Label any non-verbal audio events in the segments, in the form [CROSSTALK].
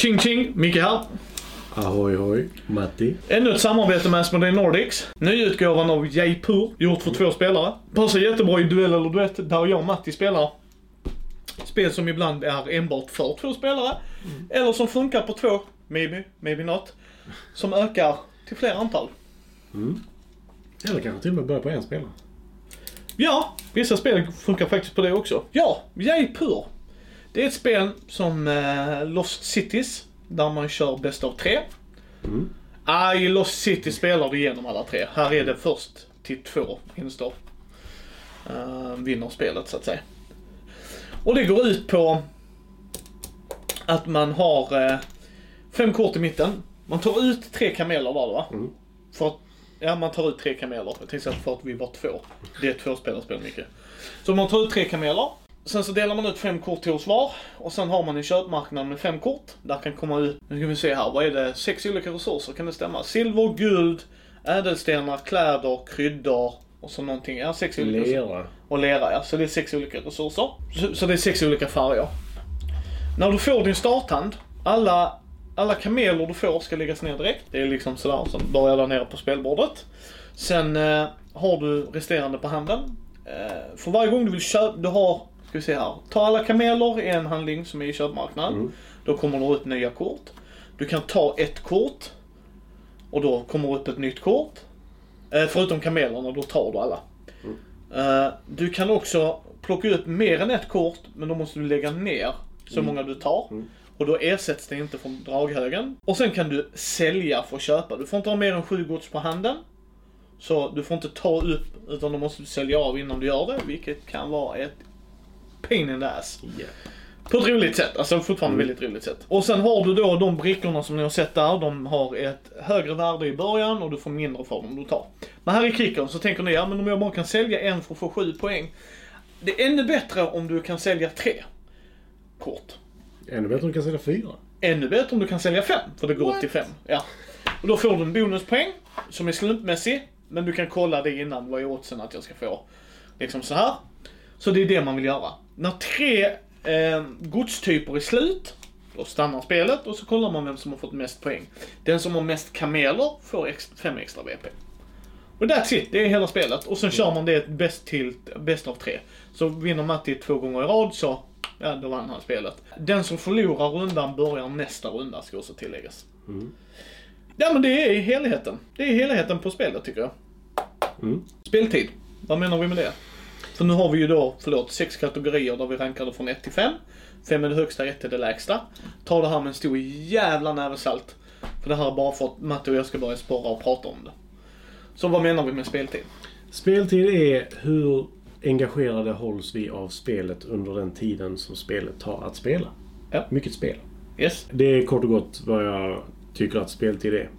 Ching ching, Micke här. Ahoy hoj, Matti. Ännu ett samarbete med Asmodee Nordics. Nyutgåvan av Jaipur, gjort för två spelare. Passar jättebra i duell eller duett, där jag och Matti spelar. Spel som ibland är enbart för två spelare. Eller som funkar på två, maybe, maybe not. Som ökar till fler antal. Eller kanske till och med börja på en spelare. Ja, vissa spel funkar faktiskt på det också. Ja, Jaipur. Det är ett spel som eh, Lost Cities, där man kör bäst av tre. Ah, I Lost City spelar du igenom alla tre. Här är det först till två instår. Uh, vinner spelet så att säga. Och det går ut på att man har eh, fem kort i mitten. Man tar ut tre kameler var det va? För att, ja, man tar ut tre kameler. Jag tänkte att för att vi var två. Det är ett tvåspelarspel mycket. Så man tar ut tre kameler. Sen så delar man ut fem kort till oss var. Och sen har man en köpmarknad med fem kort. Där kan komma ut, nu ska vi se här, vad är det? Sex olika resurser, kan det stämma? Silver, guld, ädelstenar, kläder, kryddor och så någonting. Ja, sex olika Lera. och lera ja. Så det är sex olika resurser. Så, så det är sex olika färger. När du får din starthand, alla, alla kameler du får ska läggas ner direkt. Det är liksom sådär som börjar där nere på spelbordet. Sen eh, har du resterande på handen. Eh, för varje gång du vill köpa, du har, ska vi se här. Ta alla kameler i en handling som är i köpmarknaden. Då kommer det upp nya kort. Du kan ta ett kort. Och då kommer upp ett nytt kort. Eh, förutom kamelerna, då tar du alla. Eh, du kan också plocka upp mer än ett kort, men då måste du lägga ner så många du tar. Och då ersätts det inte från draghögen. Och sen kan du sälja för att köpa. Du får inte ha mer än sju gods på handen. Så du får inte ta upp, utan då måste du sälja av innan du gör det, vilket kan vara ett pain in the ass. Ja. På ett roligt sätt, alltså fortfarande väldigt roligt sätt. Och sen har du då de brickorna som ni har sett där, de har ett högre värde i början och du får mindre för dem du tar. Men här i kicken så tänker ni, ja men om jag bara kan sälja en för att få sju poäng. Det är ännu bättre om du kan sälja tre kort. Ännu bättre om du kan sälja fyra. Ännu bättre om du kan sälja fem, för det går upp till fem. Ja. Och då får du en bonuspoäng som är slumpmässig, men du kan kolla det innan, vad är oddsen att jag ska få. Liksom så här. Så det är det man vill göra. När tre eh, godstyper är slut, då stannar spelet och så kollar man vem som har fått mest poäng. Den som har mest kameler får ex- fem extra BP. Och that's it, det är hela spelet. Och sen kör man det bäst till bäst av tre. Så vinner Matti två gånger i rad så, ja då vann han spelet. Den som förlorar rundan börjar nästa runda ska också tilläggas. Ja men det är helheten. Det är helheten på spelet tycker jag. Mm. Speltid, vad menar vi med det? För nu har vi ju då, förlåt, sex kategorier där vi rankade från 1 till 5. 5 är det högsta, 1 är det lägsta. Ta det här med en stor jävla näve salt. För det här är bara för att Matte och jag ska börja spara och prata om det. Så vad menar vi med speltid? Speltid är hur engagerade hålls vi av spelet under den tiden som spelet tar att spela. Ja. Mycket spel. Yes? Det är kort och gott vad jag tycker att speltid är.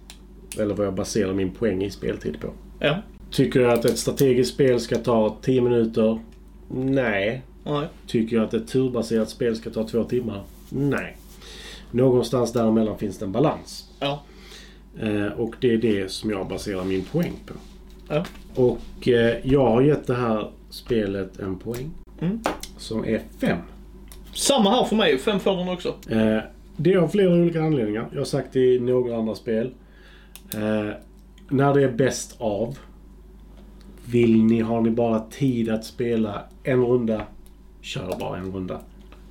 Eller vad jag baserar min poäng i speltid på. Ja? Tycker jag att ett strategiskt spel ska ta 10 minuter? Nej. Nej. Tycker jag att ett turbaserat spel ska ta två timmar? Nej. Någonstans däremellan finns det en balans. Ja. Eh, och det är det som jag baserar min poäng på. Ja. Och eh, jag har gett det här spelet en poäng. Mm. Som är 5. Samma här för mig, fem får den också. Eh, det är av flera olika anledningar. Jag har sagt det i några andra spel. Eh, när det är bäst av. Vill ni, har ni bara tid att spela en runda, kör bara en runda.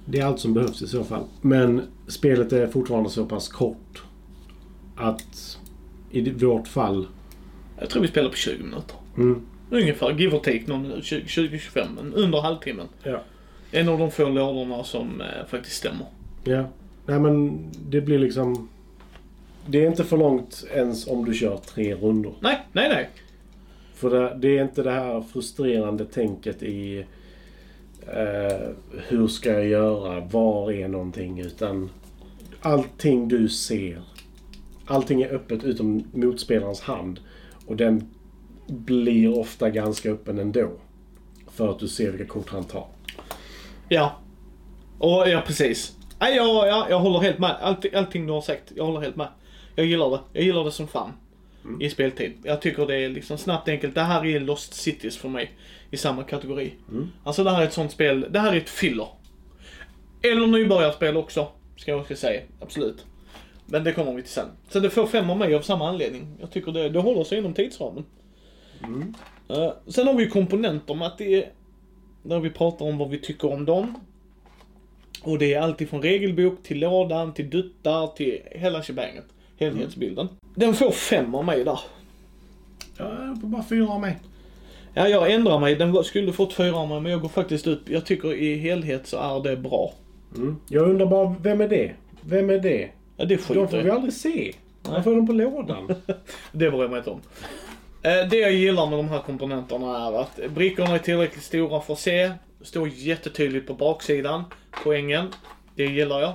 Det är allt som behövs i så fall. Men spelet är fortfarande så pass kort att i vårt fall... Jag tror vi spelar på 20 minuter. Mm, Ungefär, give or take, någon minut, 20 20-25, men under halvtimmen. ja. En av de få lådorna som eh, faktiskt stämmer. Ja. Nej men det blir liksom... Det är inte för långt ens om du kör tre rundor. Nej, nej, nej. För det, det är inte det här frustrerande tänket i eh, hur ska jag göra, var är någonting, utan allting du ser, allting är öppet utom motspelarens hand. Och den blir ofta ganska öppen ändå. För att du ser vilka kort han tar. Ja. Och ja, precis. Ja, jag, ja, jag håller helt med. Allt, allting du har sagt, jag håller helt med. Jag gillar det. Jag gillar det som fan. I speltid. Jag tycker det är liksom snabbt enkelt. Det här är Lost Cities för mig. I samma kategori. Alltså det här är ett sånt spel. Det här är ett filler. Eller nybörjarspel också. Ska jag också säga. Absolut. Men det kommer vi till sen. Så det får fem av mig av samma anledning. Jag tycker det, det håller sig inom tidsramen. Mm. Eh, sen har vi ju komponenter att det är, där vi pratar om vad vi tycker om dem. Och det är allt ifrån regelbok till lådan, till duttar, till hela shebanget. Helhetsbilden. Den får fem av mig där. Ja, jag får bara fyra av mig. Ja, jag ändrar mig. Den skulle fått fyra av mig, men jag går faktiskt upp. Jag tycker i helhet så är det bra. Mm. Jag undrar bara, vem är det? Vem är det? Ja, det De skiter får jag vi aldrig se. Varför är de på lådan? [LAUGHS] Det bryr jag mig inte om. Eh, Det jag gillar med de här komponenterna är att brickorna är tillräckligt stora för att se. Står jättetydligt på baksidan, poängen. Det gillar jag.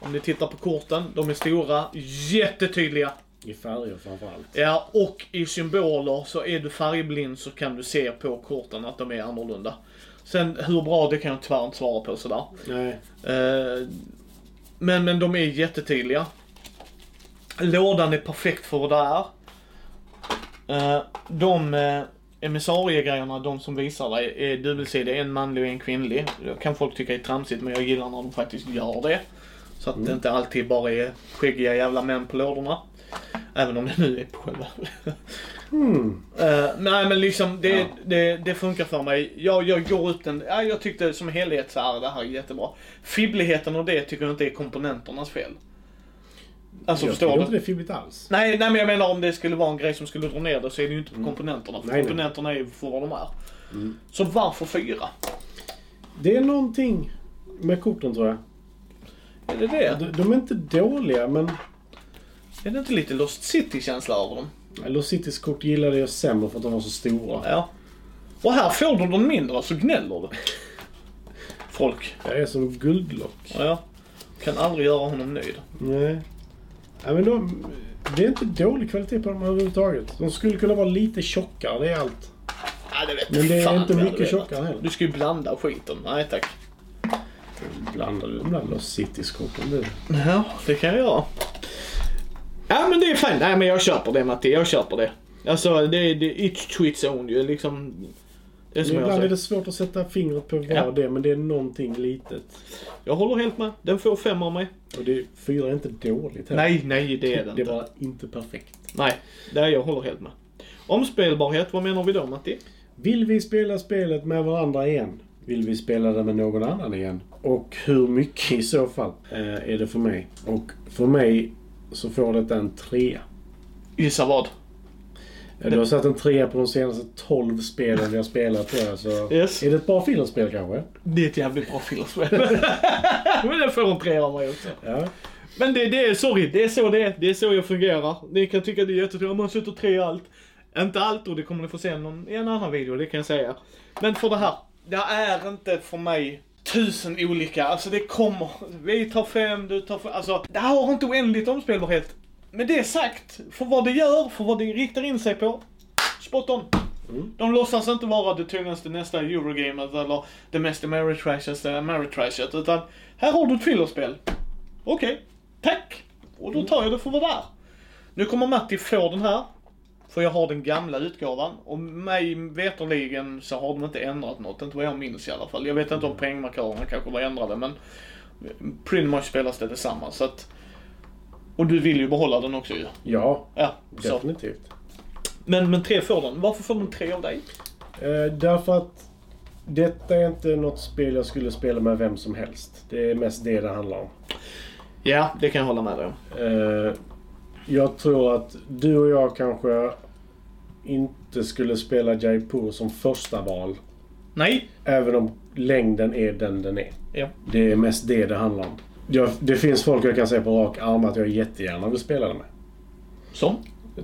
Om ni tittar på korten, de är stora, jättetydliga. I färger framförallt. Ja, och i symboler så är du färgblind så kan du se på korten att de är annorlunda. Sen hur bra, det kan jag tyvärr inte svara på sådär. Nej. Eh, Men, men de är jättetydliga. Lådan är perfekt för vad det är. Eh, De eh, emissariegrejerna, de som visar dig, är dubbelsidiga. En manlig och en kvinnlig. Det kan folk tycka är tramsigt, men jag gillar när de faktiskt gör det. Så att det inte alltid bara är skäggiga jävla män på lådorna. Även om det nu är på själva. Hmm. Eh, nej men liksom det, Ja. det, det funkar för mig. Jag, jag går upp den, ja, jag tyckte som helhet så är det här jättebra. Fibbligheten och det tycker jag inte är komponenternas fel. Alltså jag förstår du? inte det är fibbigt alls. Nej, nej men jag menar om det skulle vara en grej som skulle dra ner det så är det ju inte på komponenterna. För Mm. Nej, nej. komponenterna är ju för vad de är. Mm. Så varför fyra? Det är någonting med korten tror jag. Är det det? De, de är inte dåliga men Är det inte lite Lost City-känsla över dem? Lost Citys kort gillade jag sämre för att de var så stora. Ja. Och här får du dem mindre så gnäller du. Folk. Jag är som guldlock. Ja. Kan aldrig göra honom nöjd. Nej. Ja, men de, det är inte dålig kvalitet på dem överhuvudtaget. De skulle kunna vara lite tjockare, det är allt. Ja, det vet Men det är inte mycket tjockare heller. Du ska ju blanda skiten. Nej tack. Blandar du de där Lost Citys-korten du? Ja, det kan jag göra. Ja men det är fint. Nej men jag köper det Matti. Jag köper det. Alltså det är det, it's to its own ju. Liksom, det är som jag Ibland är säger. det svårt att sätta fingret på vad Ja. det är, men det är någonting litet. Jag håller helt med. Den får fem av mig. Och det, fyra är inte dåligt heller. Nej, nej det är det Det är inte. bara inte perfekt. Nej, det är jag håller helt med. Omspelbarhet, vad menar vi då Matti? Vill vi spela spelet med varandra igen? Vill vi spela det med någon annan igen? Och hur mycket i så fall eh, är det för mig? Och för mig så får detta en trea. Gissa vad? Eh, Du har satt en trea på de senaste 12 spelen vi har spelat tror jag. Så Yes. Är det ett bra filmspel kanske? Det är ett jävligt bra filmspel. [LAUGHS] men den får en trea av mig också. Ja. Men det, det är, sorry, det är så det är. Det är så jag fungerar. Ni kan tycka det är jättetråkigt om man sätter tre i allt. Inte allt och det kommer ni få se någon, i en annan video, det kan jag säga. Men för det här, det är inte för mig tusen olika, alltså det kommer, vi tar fem, du tar fem, alltså det här har inte oändligt omspelbarhet. Med det sagt, för vad det gör, för vad det riktar in sig på, spot on. Mm. De låtsas inte vara det tungaste nästa Eurogamet eller det mest Ameritrashaste Ameritrashet, utan här har du ett fillerspel. Okej, tack! Och då tar jag det för vad det är. Nu kommer Matti få den här. För jag har den gamla utgåvan. Och mig veterligen så har de inte ändrat något. Inte vad jag minns i alla fall. Jag vet inte om poängmarkörerna kanske var ändrade men pretty much spelas det detsamma. Så att, och du vill ju behålla den också ju. Ja, Ja, så. definitivt. Men, men tre får den. Varför får den tre av dig? Eh, därför att detta är inte något spel jag skulle spela med vem som helst. Det är mest det det handlar om. Ja, det kan jag hålla med dig om. Eh, jag tror att du och jag kanske inte skulle spela Jaipur som första val. Nej. Även om längden är den den är. Ja. Det är mest det det handlar om. Jag, det finns folk jag kan säga på rak arm att jag jättegärna vill spela det med. Som?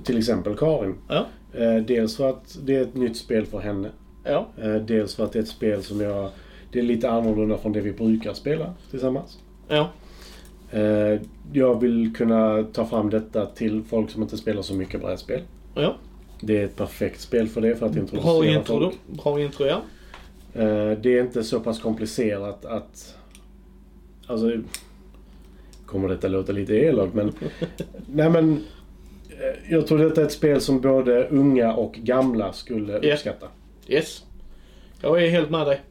Till exempel Karin. Ja. Eh, dels för att det är ett nytt spel för henne. Ja. Eh, dels för att det är ett spel som jag... Det är lite annorlunda från det vi brukar spela tillsammans. Ja. Eh, jag vill kunna ta fram detta till folk som inte spelar så mycket brädspel. Ja. Det är ett perfekt spel för det, för att Bra introducera intro då. folk. Bra intro ja. Eh, det är inte så pass komplicerat att... Alltså... Kommer detta låta lite elakt men... [LAUGHS] nej men... eh, Jag tror detta är ett spel som både unga och gamla skulle Ja. uppskatta. Yes. Jag är helt med dig.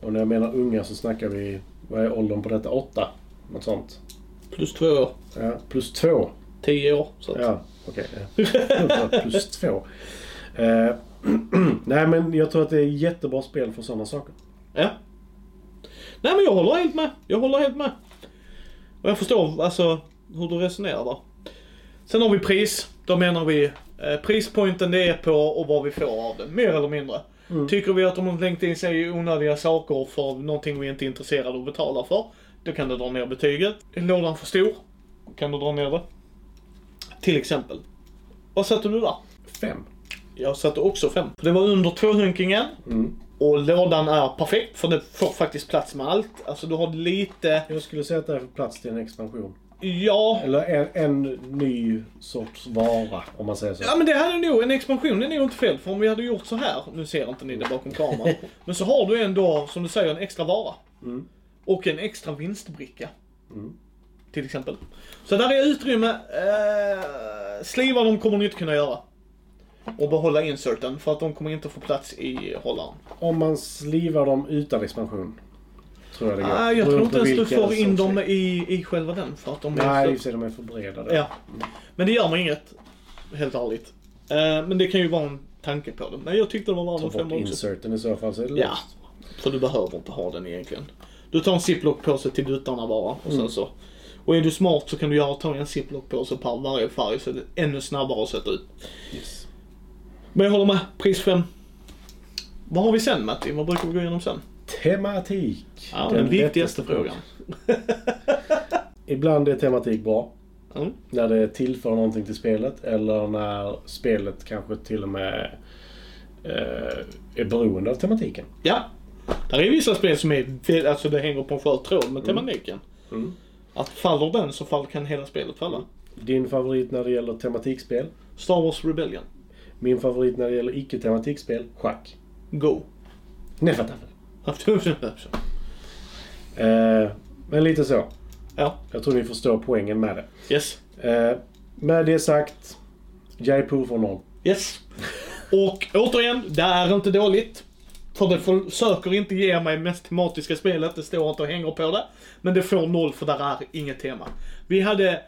Och när jag menar unga så snackar vi... Vad är åldern på detta? Åtta? Något sånt. Plus två år. Ja, plus två. Tio år. Så att, Ja, okej. ja. [LAUGHS] plus två. Eh, [CLEARS THROAT] nej, men jag tror att det är jättebra spel för sådana saker. Ja. Nej men jag håller helt med. Jag håller helt med. Och jag förstår alltså hur du resonerar där. Sen har vi pris. Då menar vi eh, prispointen det är på och vad vi får av den. Mer eller mindre. Tycker vi att de har slängt in sig i onödiga saker för någonting vi inte är intresserade av att betala för. Då kan du dra ner betyget. Är lådan för stor? Kan du dra ner det. Till exempel. Vad satte du där? Fem. Jag satte också fem. Det var under tvåhunkingen. Mm. Och lådan är perfekt för det får faktiskt plats med allt. Alltså du har lite, Jag skulle säga att det är för plats till en expansion. ja. Eller en, en ny sorts vara, om man säger så. Ja men det hade nog, en expansion är nog inte fel. För om vi hade gjort så här, nu ser inte ni det bakom kameran. [LAUGHS] men så har du ändå, som du säger, en extra vara. Mm. Och en extra vinstbricka. Mm. Till exempel. Så där är utrymme. Eh, sliva de kommer ni inte kunna göra. Och behålla inserten för att de kommer inte få plats i hållaren. Om man slivar dem utan expansion. Tror jag det går. Nej, jag tror inte ens du får in dem i, i själva den för att de är Nej, för- de är för breda. där. Ja. Men det gör mig inget. Helt ärligt. Eh, men det kan ju vara en tanke på det. Men jag tyckte det var Ta värd en bort femma också. inserten i så fall så är det Ja. löst. För du behöver inte ha den egentligen. Du tar en ziplock-påse till duttarna bara och sen Mm. så. Och är du smart så kan du göra ta en ziplock-påse per varje färg så det är ännu snabbare att sätta ut. Yes. Men jag håller med. Pris 5. Vad har vi sen Matti? Vad brukar vi gå igenom sen? Tematik. Ja, den, viktigaste frågan. [LAUGHS] Ibland är tematik bra. Mm. När det tillför någonting till spelet eller när spelet kanske till och med eh, är beroende av tematiken. Ja. Där är vissa spel som är, alltså det hänger på en skör tråd med tematiken. Mm. Att faller den så fall kan hela spelet falla. Din favorit när det gäller tematikspel? Star Wars Rebellion. Min favorit när det gäller icke-tematikspel? Schack. Go. Nej, fattar. ja. [LAUGHS] Eh, men lite så. Jag tror ni förstår poängen med det. Yes. Eh, med det sagt, Jaipur får noll. Yes. Och återigen, det är inte dåligt. För det försöker inte ge mig mest tematiska spelet, det står inte och hänger på det. Men det får noll för där är inget tema. Vi hade,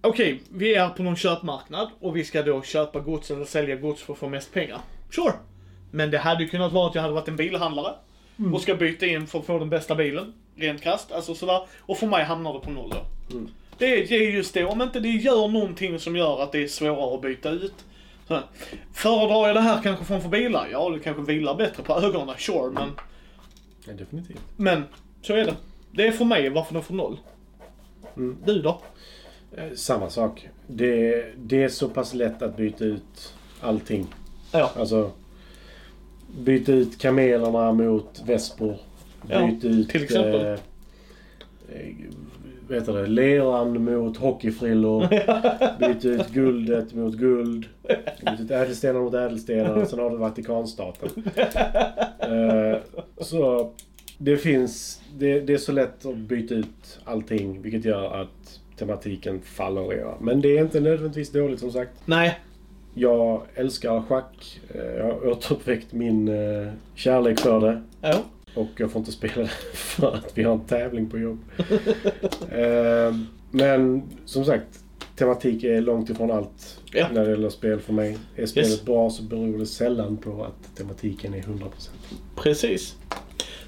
okej, vi är på någon köpmarknad och vi ska då köpa gods eller sälja gods för att få mest pengar. Sure. Men det hade kunnat vara att jag hade varit en bilhandlare och ska byta in för att få den bästa bilen. Rent krasst, alltså sådär. Och för mig hamnar det på noll då. Det är, det är just det, om inte det gör någonting som gör att det är svårare att byta ut. Föredrar jag det här kanske framför bilar? Ja, det kanske vilar bättre på ögonen, sure, men, Ja, definitivt. men så är det. Det är för mig varför den får noll. Mm. Du då? Eh, samma sak. Det, det är så pass lätt att byta ut allting. Ja. Alltså, byta ut kamelerna mot vespor. Ja, Byta ut... till exempel. Eh, heter det? Leran mot hockeyfrillor. [LAUGHS] byta ut guldet mot guld. Byta ut ädelstenar mot ädelstenar. Sen har du Vatikanstaten. Eh, så det finns... Det, det är så lätt att byta ut allting. Vilket gör att tematiken fallerar. Men det är inte nödvändigtvis dåligt som sagt. Nej. Jag älskar schack. Eh, Jag har återuppväckt min eh, kärlek för det. Ja. Och jag får inte spela [LAUGHS] för att vi har en tävling på jobb. Eh, Men som sagt, tematik är långt ifrån allt Ja. när det gäller spel för mig. Är spelet Yes. bra så beror det sällan på att tematiken är 100%. Precis.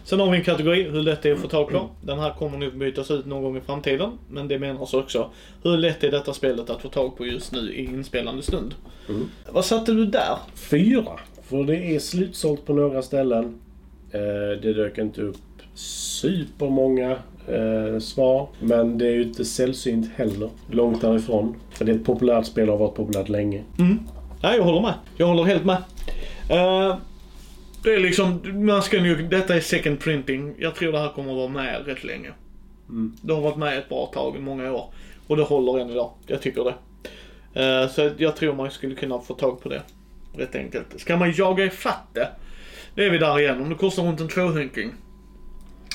Sen har vi en kategori, hur lätt det är att få tag på. Den här kommer nog bytas ut någon gång i framtiden. Men det menas också, hur lätt är detta spelet att få tag på just nu i inspelande stund? Mm. Vad satte du där? Fyra. För det är slutsålt på några ställen. Eh, Det dök inte upp supermånga eh, svar. Men det är ju inte sällsynt heller. Långt därifrån. För det är ett populärt spel och har varit populärt länge. Mm. Ja, jag håller med. Jag håller helt med. Eh, det är liksom, man ska nu, detta är second printing. Jag tror det här kommer att vara med rätt länge. Mm. Det har varit med ett bra tag, i många år. Och det håller än idag. Jag tycker det. Eh, så jag tror man skulle kunna få tag på det. Rätt enkelt. Ska man jaga ifatt det, det är vi där igen. Om det kostar runt en tvåhunking.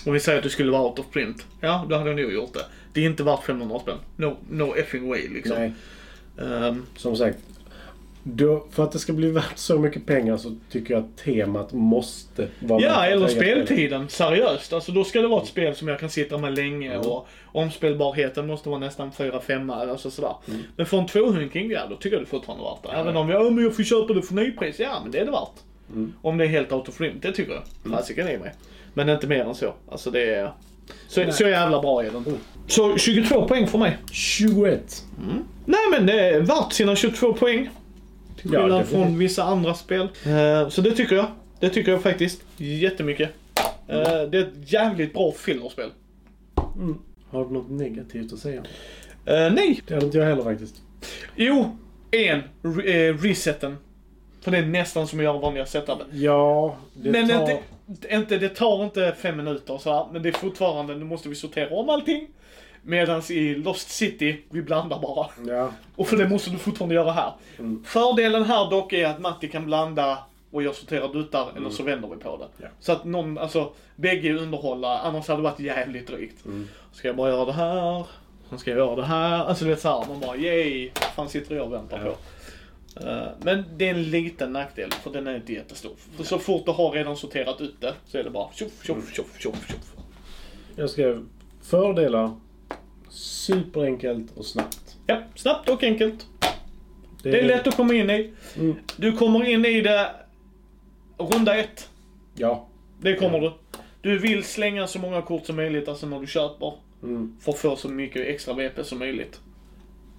Och vi säger att det skulle vara out of print. Ja, då hade jag nog gjort det. Det är inte värt 500 spänn. No, no effing way liksom. Ehm, som sagt. Då, för att det ska bli värt så mycket pengar så tycker jag att temat måste vara Ja, eller eget spel. speltiden. Seriöst. Alltså då ska det vara ett spel som jag kan sitta med länge Mm. och omspelbarheten måste vara nästan 4-5 alltså sådär. Mm. Men för en tvåhunking, ja då tycker jag det är fortfarande värt det. Även om jag, ja, men jag får köpa det för nypris. Ja, men det är det värt. Mm. Om det är helt out of rim, det tycker jag. Fasiken i mig. Men inte mer än så. Alltså det är... Så, så jävla bra är den. Så 22 poäng för mig. 21. Nej men det är värt sina 22 poäng. Till Ja, skillnad definitivt. från vissa andra spel. Eh, Så det tycker jag. Det tycker jag faktiskt jättemycket. Eh, Det är ett jävligt bra fillerspel. Har du något negativt att säga? Eh, nej! Det hade inte jag heller faktiskt. Jo, en. Re- reseten. För det är nästan som att göra vanliga setupet. Ja, det Men tar... inte, inte, det tar inte fem minuter så här, men det är fortfarande, nu måste vi sortera om allting. Medans i Lost City, vi blandar bara. Ja. Och för det måste du fortfarande göra här. Mm. Fördelen här dock är att Matti kan blanda och jag sorterar duttar eller så vänder vi på det. Mm. Ja. Så att någon, alltså bägge underhålla, annars hade det varit jävligt drygt. Mm. Ska jag bara göra det här? Sen ska jag göra det här. Alltså du vet såhär, man bara yay, vad fan sitter jag och väntar Ja. på? Eh, men det är en liten nackdel, för den är inte jättestor. För så fort du har redan sorterat ut det så är det bara tjoff, Mm. tjoff, tjoff, tjoff, tjoff. Jag skrev fördelar. Superenkelt och snabbt. Ja, snabbt och enkelt. Det är lätt att komma in i. Mm. Du kommer in i det runda ett. Ja. Det kommer du. Du vill slänga så många kort som möjligt, alltså när du köper. Mm. För att få så mycket extra VP som möjligt.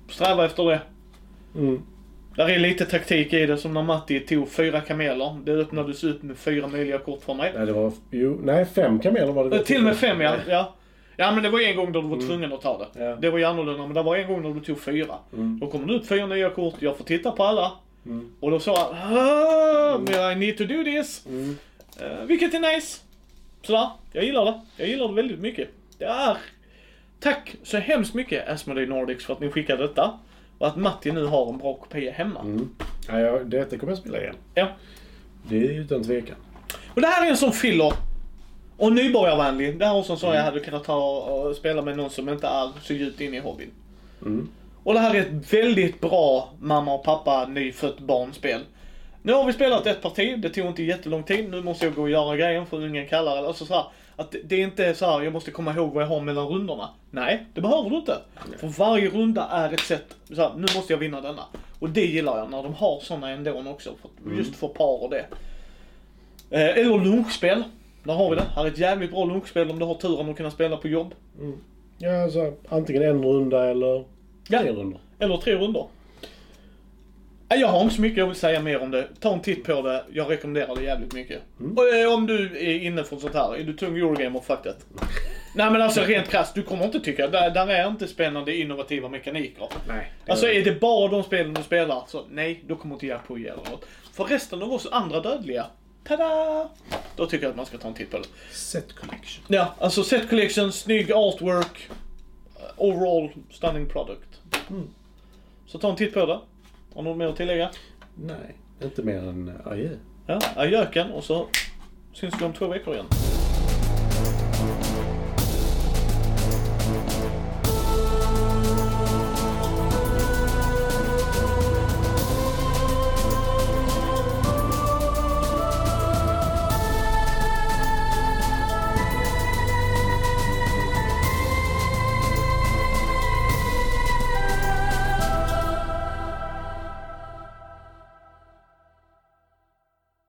Sträva efter det. Mm. Där är lite taktik i det, som när Matti tog fyra kameler. Det öppnades upp med fyra möjliga kort för mig. Nej, det var... Jo, nej, fem kameler var det. Eh, Till och med fem ja. ja. Ja men det var en gång då du var tvungen att ta det. Ja. Det var ju annorlunda, men det var en gång när du tog fyra. Mm. Då kommer det upp fyra nya kort, jag får titta på alla. Mm. Och då sa jag, ah, men I need to do this. Mm. Eh, vilket är nice. Sådär, jag gillar det. Jag gillar det väldigt mycket. Det är... Tack så hemskt mycket Asmodee Nordics för att ni skickade detta. Och att Matti nu har en bra kopia hemma. Mm. Ja, ja, detta kommer jag spela igen. Ja. Det är utan tvekan. Och det här är en som fyller och nybörjarvänlig. Det här också som jag hade kunnat ta och spela med någon som inte är så djupt inne i hobbyn. Mm. Och det här är ett väldigt bra mamma och pappa nyfött barnspel. Nu har vi spelat ett parti, det tog inte jättelång tid. Nu måste jag gå och göra grejen för ungen kallar. Alltså så här, att det- det är inte så här, jag måste komma ihåg vad jag har mellan rundorna. Nej, det behöver du inte. För varje runda är ett sätt, så här, nu måste jag vinna denna. Och det gillar jag när de har såna ändå också. För, just för par och det. Eh, eller lunchspel. Där har vi det. Här är ett jävligt bra lunchspel om du har turen att kunna spela på jobb. Ja, alltså antingen en runda eller Ja. tre rundor. Eller tre rundor. Jag har inte så mycket jag vill säga mer om det. Ta en titt på det. Jag rekommenderar det jävligt mycket. Och eh, om du är inne för sånt här, är du tung Eurogamer, fuck det. [LAUGHS] Nej men alltså rent krasst, du kommer inte tycka, där, där är inte spännande innovativa mekaniker. Nej. det Alltså är- det bara de spelen du spelar, så nej, då kommer inte Jack på eller något. För resten av oss andra dödliga, tada! Då tycker jag att man ska ta en titt på det. Set collection. Ja, alltså set collection, snygg artwork, eh, overall stunning product. Mm. Så ta en titt på det. Har du något mer att tillägga? Nej, inte mer än adjö. Ja, ajöken och så syns vi om två veckor igen.